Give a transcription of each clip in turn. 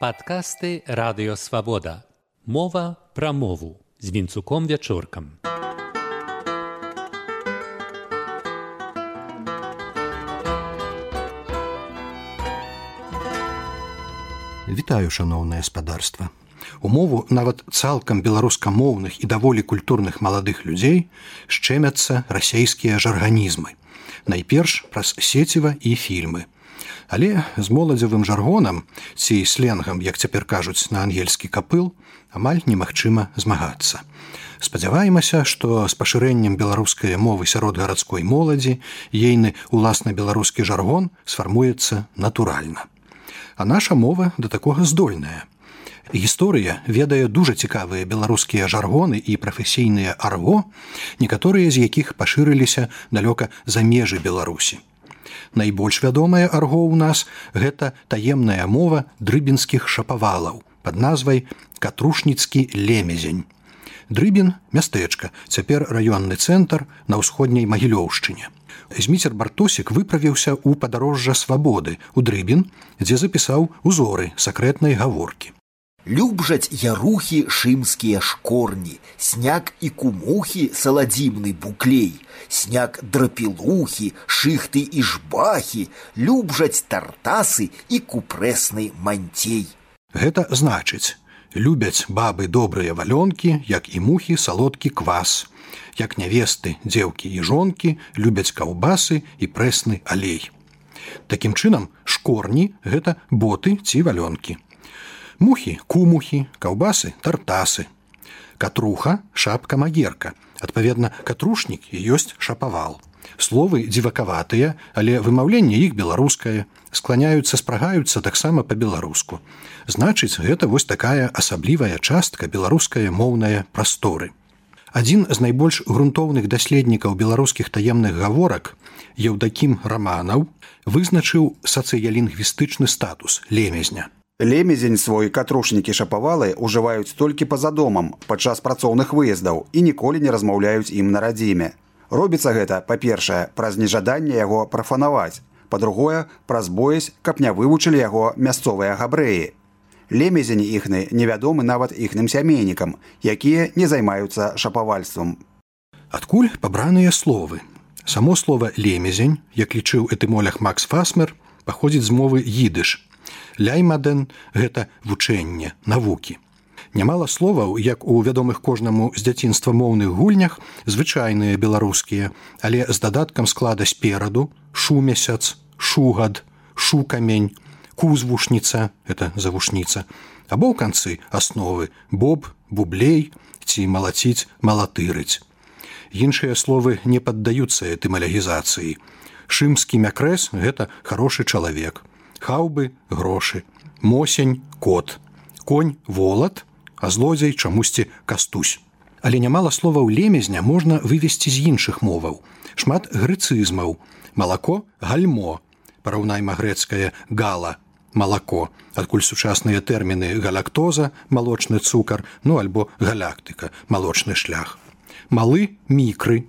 Падкасты радыёвабода. Мова пра мову з вінцуком вячоркам. Вітаю шаноўнае спадарства. Умову нават цалкам беларускамоўных і даволі культурных маладых людзей шчэмяцца расейскія жарганізмы. Найперш праз сеціва і фільмы. Але з моладзевым жаргонам ці сленгам, як цяпер кажуць на ангельскі капыл, амаль немагчыма змагацца. Спадзяваемся, што з пашырэннем беларускай мовы сярод гарадской моладзі ейны уласна беларускі жаргон сфармуецца натуральна. А наша мова да такога здольная. Гісторыя ведае дужа цікавыя беларускія жаргоны і прафесійныя арго, некаторыя з якіх пашырыліся далёка за межы Беларусі найбольш вядомая арго ў нас гэта таемная мова дрыбінскіх шапавалаў под назвай катрушніцкі лемезень дрыбін мястэчка цяпер раённы цэнтр на ўсходняй магілёўшчыне. Зміцер бартосік выправіўся ў падарожжа свабоды у дрыбін дзе запісаў узоры сакрэтнай гаворкі Любжаць ярухі шымскія шкорні, сняг і кумухі саладзімны буклей, сняг драпілухі, шыхты і жбахі, любжаць тартасы і купрэсны манцей. Гэта значыць, любяць бабы добрыя валёнкі, як і мухі салодкі квас, як нявесты, дзеўкі і жонкі любяць каўбасы і прэсны алей. Такім чынам, шкорні гэта боты ці валёнкі мухі кумухі каўбасы тартасы. Катруха шапка магерка адпаведна катрушнік і ёсць шапавал словы дзівакаватыя але вымаўленне іх беларускае скланяюцца спрагаюцца таксама по-беларуску значыць гэта вось такая асаблівая частка беларуская моўная прасторы. Адзін з найбольш грунтоўных даследнікаў беларускіх таемных гаворак еўдакім раманаў вызначыў сацыялінгвістычны статус лемезня Лемезень свой катрушнікі шапавалы ўжываюць толькі па-за домам падчас працоўных выездаў і ніколі не размаўляюць ім на радзіме. Робіцца гэта, па-першае, праз нежаданне яго прафанаваць. Па-другое, праз боязь, каб не вывучылі яго мясцовыя габрэі. Лемезень іхны невядомы нават іхным сямейнікам, якія не займаюцца шапавальствам. Адкуль пабраныя словы. Само слово лемезень, як лічыў этымолях Макс Фасмер, паходзіць з мовы едыш, ляймадэн гэта вучэнне навукі. Нямала словаў як у вядомых кожнаму з дзяцінства моўных гульнях звычайныя беларускія але з дадаткам склада спераду шу месяц шугад шу камень кузвушніца это завушніца. Або ў канцы асновы боб бублей ці малаціць малатырыць. Іншыя словы не паддаюцца этымалягізацыі шымскі мякрэс гэта хорошы чалавек хаўбы грошы. Мосень кот. Конь волат а злодзей чамусьці кастусь. Але нямала словаў лемезня можна вывесці з іншых моваў. Шмат грыцызмаў. Малако гальмо. Параўнайма грэцкае гала малако. Адкуль сучасныя тэрміны галактоза малочны цукар ну альбо галактыка малочны шлях. Малы мікры.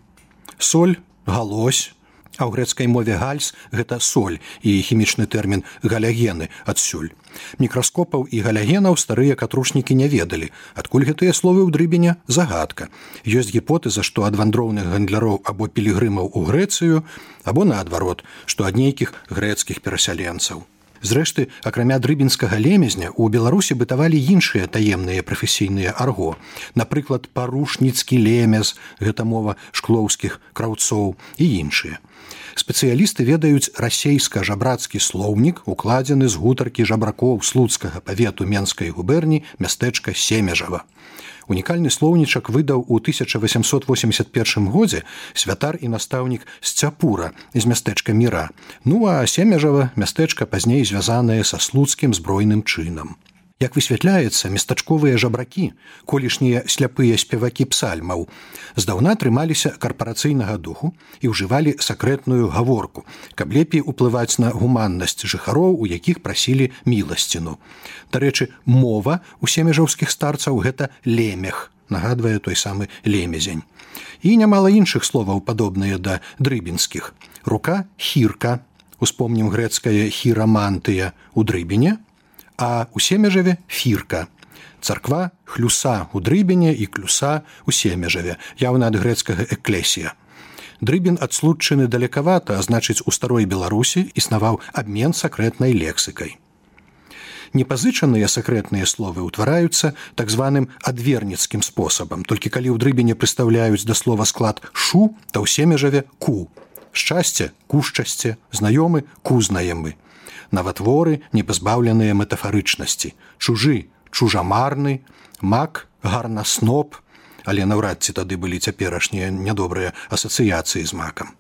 Соль галось А ў грэцкай мове гальс гэта соль і хімічны тэрмін галягены адсюль. Мікраскопаў і галягенаў старыя катрушнікі не ведалі, адкуль гэтыя словы ў дрыбеня загадка. Ёсць гіпотэза, што ад вандроўных гандляроў або пілігрымаў у Грэцыю, або наадварот, што ад нейкіх грэцкіх перасяленцаў. Зрэшты, акрамя дрыбінскага лемезня у Беларусі бытавалі іншыя таемныя прафесійныя арго. Напрыклад, парушніцкі лемез, гэта мова шклоўскіх краўцоў і іншыя. Спецыялісты ведаюць расейска-жабрацкі слоўнік, укладзены з гутаркі жабракоў слуцкага павету менскай губерні мястэчка семежава. Унікальны слоўнічак выдаў у 1881 годзе святар і настаўнік сцяпура з мястэчка міра. Ну а семяжава мястэчка пазней звязанае са слуцкім збройным чынам. Як высвятляецца местачковыя жабракі, колішнія сляпыя спевакі псальмаў, здаўна трымаліся карпарацыйнага духу і ўжывалі сакрэтную гаворку, каб лепей уплываць на гуманнасць жыхароў, у якіх прасілі міласціну. Дарэчы, мова у семяжаўскіх старцаў гэта лемех, нагадвае той самы лемезень. І нямала іншых словаў падобныя да дрыбінскіх. Рука хірка, успомнім грэцкая хірамантыя у дрыбіне, а у семежаве фірка. Царква хлюса у дрыбене і клюса у семежаве, яўна ад грэцкага эклесія. Дрыбін адслучаны далекавата, а значыць, у старой Беларусі існаваў абмен сакрэтнай лексікай. Непазычаныя сакрэтныя словы ўтвараюцца так званым адверніцкім спосабам. Толькі калі ў дрыбіне прыстаўляюць да слова склад шу, то ў семежаве ку. Шчасце, кушчасце, знаёмы, кузнаемы. Наватворы не пазбаўленыя метафарычнасці. Чужы, чужамарны, мак, гарна сноп, але наўрад ці тады былі цяперашнія нядобрыя асацыяцыі з макам.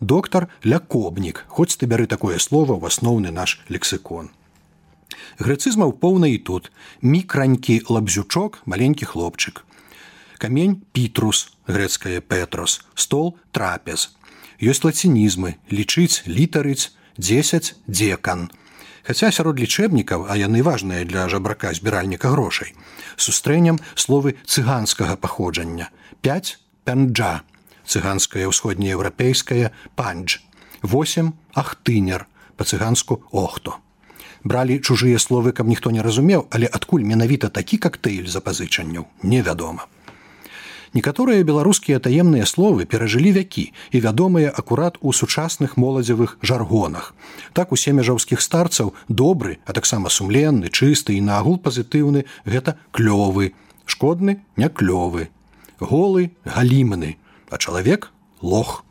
Доктар лякобнік, хоць ты бяры такое слово ў асноўны наш лексікон. Грэцызмаў поўна і тут мікранькі лабзючок, маленькі хлопчык. Камень пітрус, грэцкае петрос, стол трапез. Ёсць лацінізмы, лічыць, літарыць, 10 дзекан. Хаця сярод лічэбнікаў, а яны важныя для жабрака збіральніка грошай. Сустрэнем словы цыганскага паходжання. 5 пянджа, цыганская ўсходнееўрапейская пандж. 8 ахтынер, па-цыганску охто. Бралі чужыя словы, каб ніхто не разумеў, але адкуль менавіта такі кактэйль запазычанняў невядома. Некаторыя беларускія таемныя словы перажылі вякі і вядомыя акурат у сучасных моладзевых жаргонах. Так у семяжаўскіх старцаў добры, а таксама сумленны, чысты і наагул пазітыўны гэта клёвы, шкодны не клёвы, голы галімны, а чалавек лох.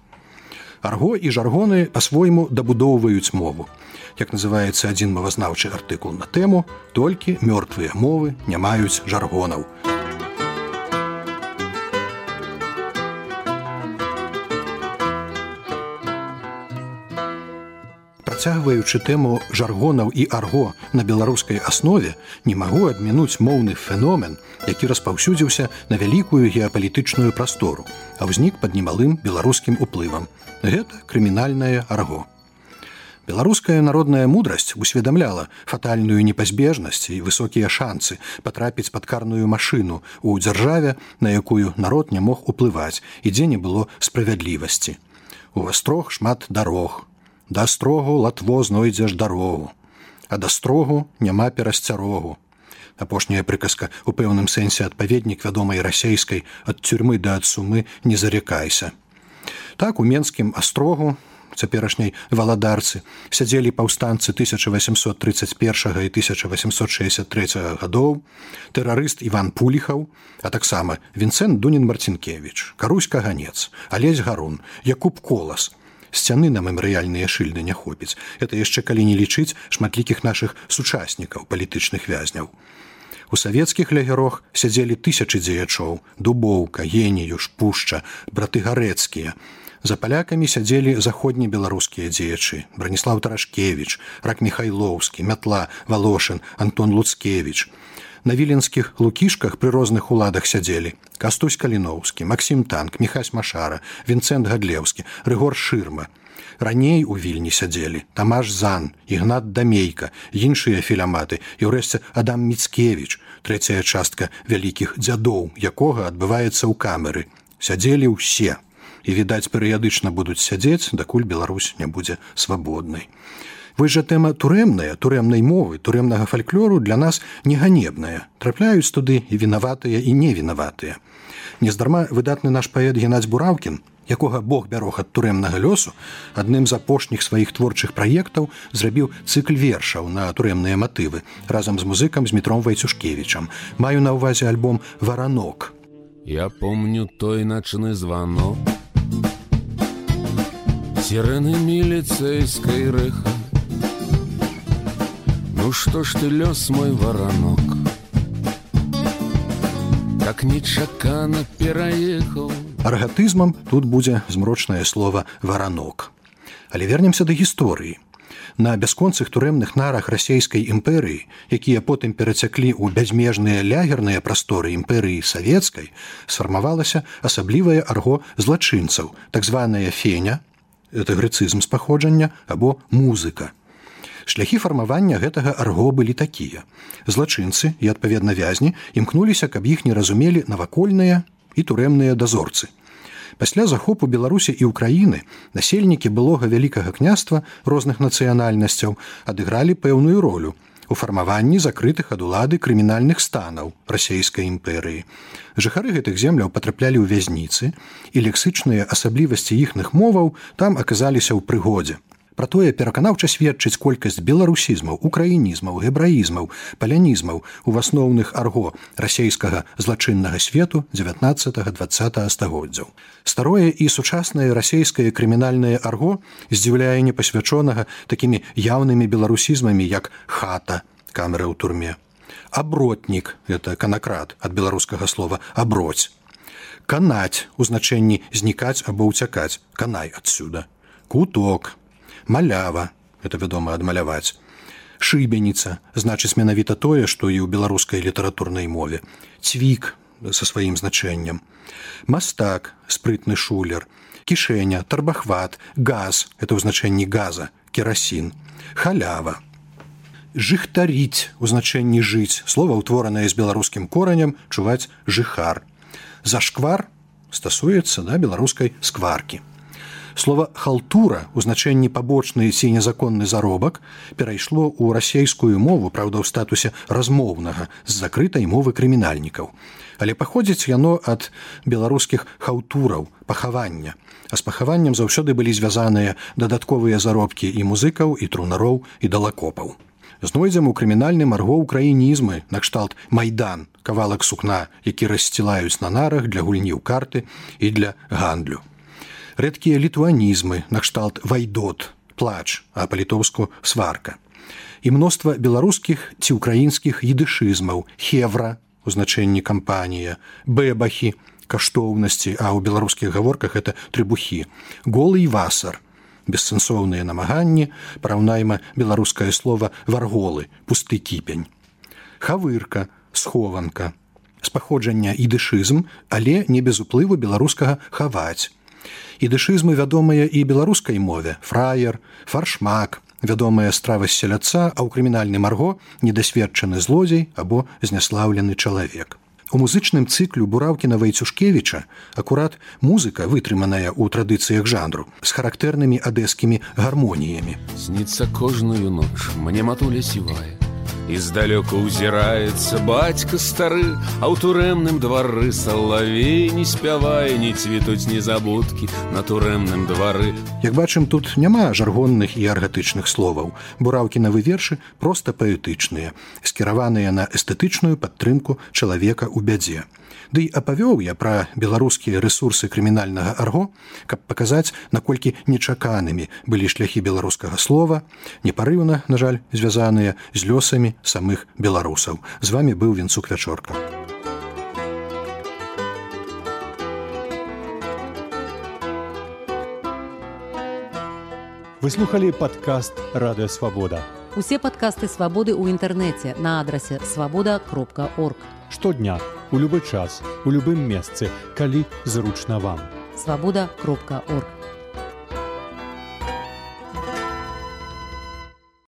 Арго і жаргоны па-свойму дабудоўваюць мову. Як называецца адзін мовазнаўчы артыкул на тэму, толькі мёртвыя мовы не маюць жаргонаў. Працягваючы тэму жаргонаў і арго на беларускай аснове не магу адмінуць моўны феномен, які распаўсюдзіўся на вялікую геапалітычную прастору, а ўзнік пад немалым беларускім уплывам. Гэта крымінальнае арго. Беларуская народная мудрасць усведамляла фатальную непазбежнасць і высокія шансы патрапіць пад карную машыну у дзяржаве, на якую народ не мог уплываць і дзе не было справядлівасці. У астрог шмат дарог, да строгу латво знойдзеш дарогу, а да строгу няма перасцярогу. Апошняя прыказка у пэўным сэнсе адпаведнік вядомай расейскай ад цюрьмы да ад сумы не зарекайся. Так у менскім астрогу цяперашняй валадарцы сядзелі паўстанцы 1831 і 1863 гадоў, тэрарыст Іван Пуліхаў, а таксама Вінцэн Дунін Марцінкевич, Карусь каганец, Алесь Гарун, Якуб колас, сцяны на мемарыяльныя шыльды не хопіць. Это яшчэ калі не лічыць шматлікіх нашых сучаснікаў палітычных вязняў. У савецкіх лягерох сядзелі тысячы дзеячоў дубоўка генію шпушча браты гарэцкія. За палякамі сядзелі заходнебеларускія дзеячы браніслав тарашкевич рак михайлоўскі мятла валошын антон луцкевич на віленскіх лукішках пры розных уладах сядзелі. Кастусь каліноўскі максім танк міхась машара вінцэнт гадлеўскі рыгор шырма. Раней у вільні сядзелі тамаш зан ігнат дамейка іншыя філяматы і ўрэшце адам міцкевич трэцяя частка вялікіх дзядоў якога адбываецца ў камеры. Сядзелі ўсе. І відаць перыядычна будуць сядзець дакуль Беларусь не будзе свабоднай Вось жа тэма турэмная турэмнай мовы турэмнага фальклору для нас не ганебная трапляюць туды і вінаватыя і невінаватыя. Нездарма выдатны наш паэт геннадзь бураўкін якога бог бярог ад турэмнага лёсу адным з апошніх сваіх творчых праектаў зрабіў цыкль вершаў на турэмныя матывы разам з музыкам з метром вайцюшкевічам. Маю на ўвазе альбом варанок я помню той начны звонок сирены милицейской рыха Ну что ж ты лёс мой воронок? Как нечакана пераехал аргатызмам тут будзе змрочнае слово варанок але вернемся да гісторыі. На бясконцых турэмных нарах расійскай імперыі якія потым перацяклі ў бязмежныя лягерныя прасторы імперыі савецкай сфармавалася асаблівае арго злачынцаў так званая феня это грыцызм з паходжання або музыка Шляхі фармавання гэтага арго былі такія. Злачынцы і адпаведна вязні імкнуліся, каб іх не разумелі навакольныя і турэмныя дазорцы. Пасля захопу Беларусі і ўкраіны насельнікі былога вялікага княства розных нацыянальнасцяў адыгралі пэўную ролю. у фармаванні закрытых ад улады крымінальных станаў расійскай імперыі. Жыхары гэтых земляў патраплялі ў вязніцы, і лексычныя асаблівасці іхных моваў там аказаліся ў прыгодзе. Пра тое пераканаўча сведчыць колькасць беларусізмаў, украінізмаў, гебраізмаў, палянізмаў у асноўных арго расійскага злачыннага свету 19-20 стагоддзяў. Старое і сучаснае расійскае крымінальнае арго здзіўляе непасвячонага такімі яўнымі беларусізмамі як хата камеры ў турме. Абротнік это канакрат ад беларускага слова аброць. Канаць у значэнні знікаць або ўцякаць, канай адсюда. Куток, малява это вядома адмаляваць. Шыбеніца значыць менавіта тое што і ў беларускай літаратурнай мове. Цвік са сваім значэннем. Мастак спрытны шулер. Кішэня тарбахват газ это ў значэнні газа керасін. Халява. Жыхтаріць у значэнні жыць. Слова ўтворанае з беларускім коранем чуваць жыхар. Зашквар стасуецца да беларускай скваркі Слова халтура у значэнні пабочны ці незаконны заробак перайшло ў расейскую мову, праўда, ў статусе размоўнага з закрытай мовы крымінальнікаў. Але паходзіць яно ад беларускіх хаўтураў, пахавання. А з пахаваннем заўсёды былі звязаныя дадатковыя заробкі і музыкаў і трунароў і далакопаў. Знойдзем у крымінальным арго украінізмы накшталт майдан, кавалак сукна, які рассцілаюць на нарах для гульні ў карты і для гандлю рэдкія літуанізмы накшталт вайдот плач а па-літоўску сварка. І мноства беларускіх ці ўкраінскіх едышызмаў хевра у значэнні кампанія бэбахі каштоўнасці а ў беларускіх гаворках это трыбухі голы і васар бессэнсоўныя намаганні параўнайма беларускае слово варголы пусты кіпень хавырка схованка з паходжання ідышызм але не без уплыву беларускага хаваць ідышызмы вядомыя і беларускай мове. Фраер фаршмак вядомая страва селяца а ў крымінальным арго недасведчаны злодзей або зняслаўлены чалавек. У музычным цыклю бураўкіна вайцюшкевіча акурат музыка вытрыманая ў традыцыях жанру з характэрнымі адэскімі гармоніямі. Снится кожную ноч мне матуля сівая Издалека узирается батька стары, А ў турэмным двары салавей не спявае, не цвітуць незабудкі на турэмным двары. Як бачым, тут няма жаргонных і аргатычных словаў. Бураўкінавы вершы проста паэтычныя, скіраваныя на эстэтычную падтрымку чалавека ў бядзе. Дый апавёў я пра беларускія рэсурсы крымінальнага арго, каб паказаць, наколькі нечаканымі былі шляхі беларускага слова, непарыўна, на жаль, звязаныя з лёсамі самых беларусаў. З вами быў вінцук вячорка. Выслухалі падкаст радыёвабода. Усе падкасты свабоды ў інтэрнэце на адрасе свабода кропка орг. Штодня, у любы час, у любым месцы, калі зручна вам. Свабода кропка орг.